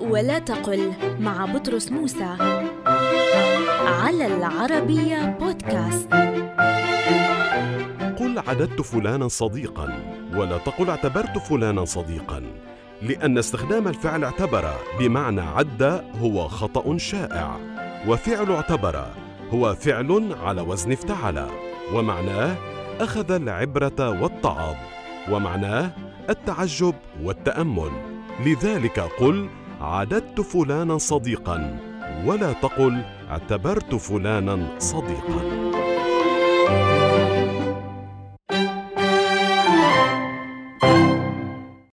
ولا تقل مع بطرس موسى. على العربية بودكاست. قل عددت فلانا صديقا ولا تقل اعتبرت فلانا صديقا لأن استخدام الفعل اعتبر بمعنى عد هو خطأ شائع وفعل اعتبر هو فعل على وزن افتعل ومعناه أخذ العبرة والتعظ ومعناه التعجب والتأمل. لذلك قل عددت فلانا صديقا ولا تقل اعتبرت فلانا صديقا.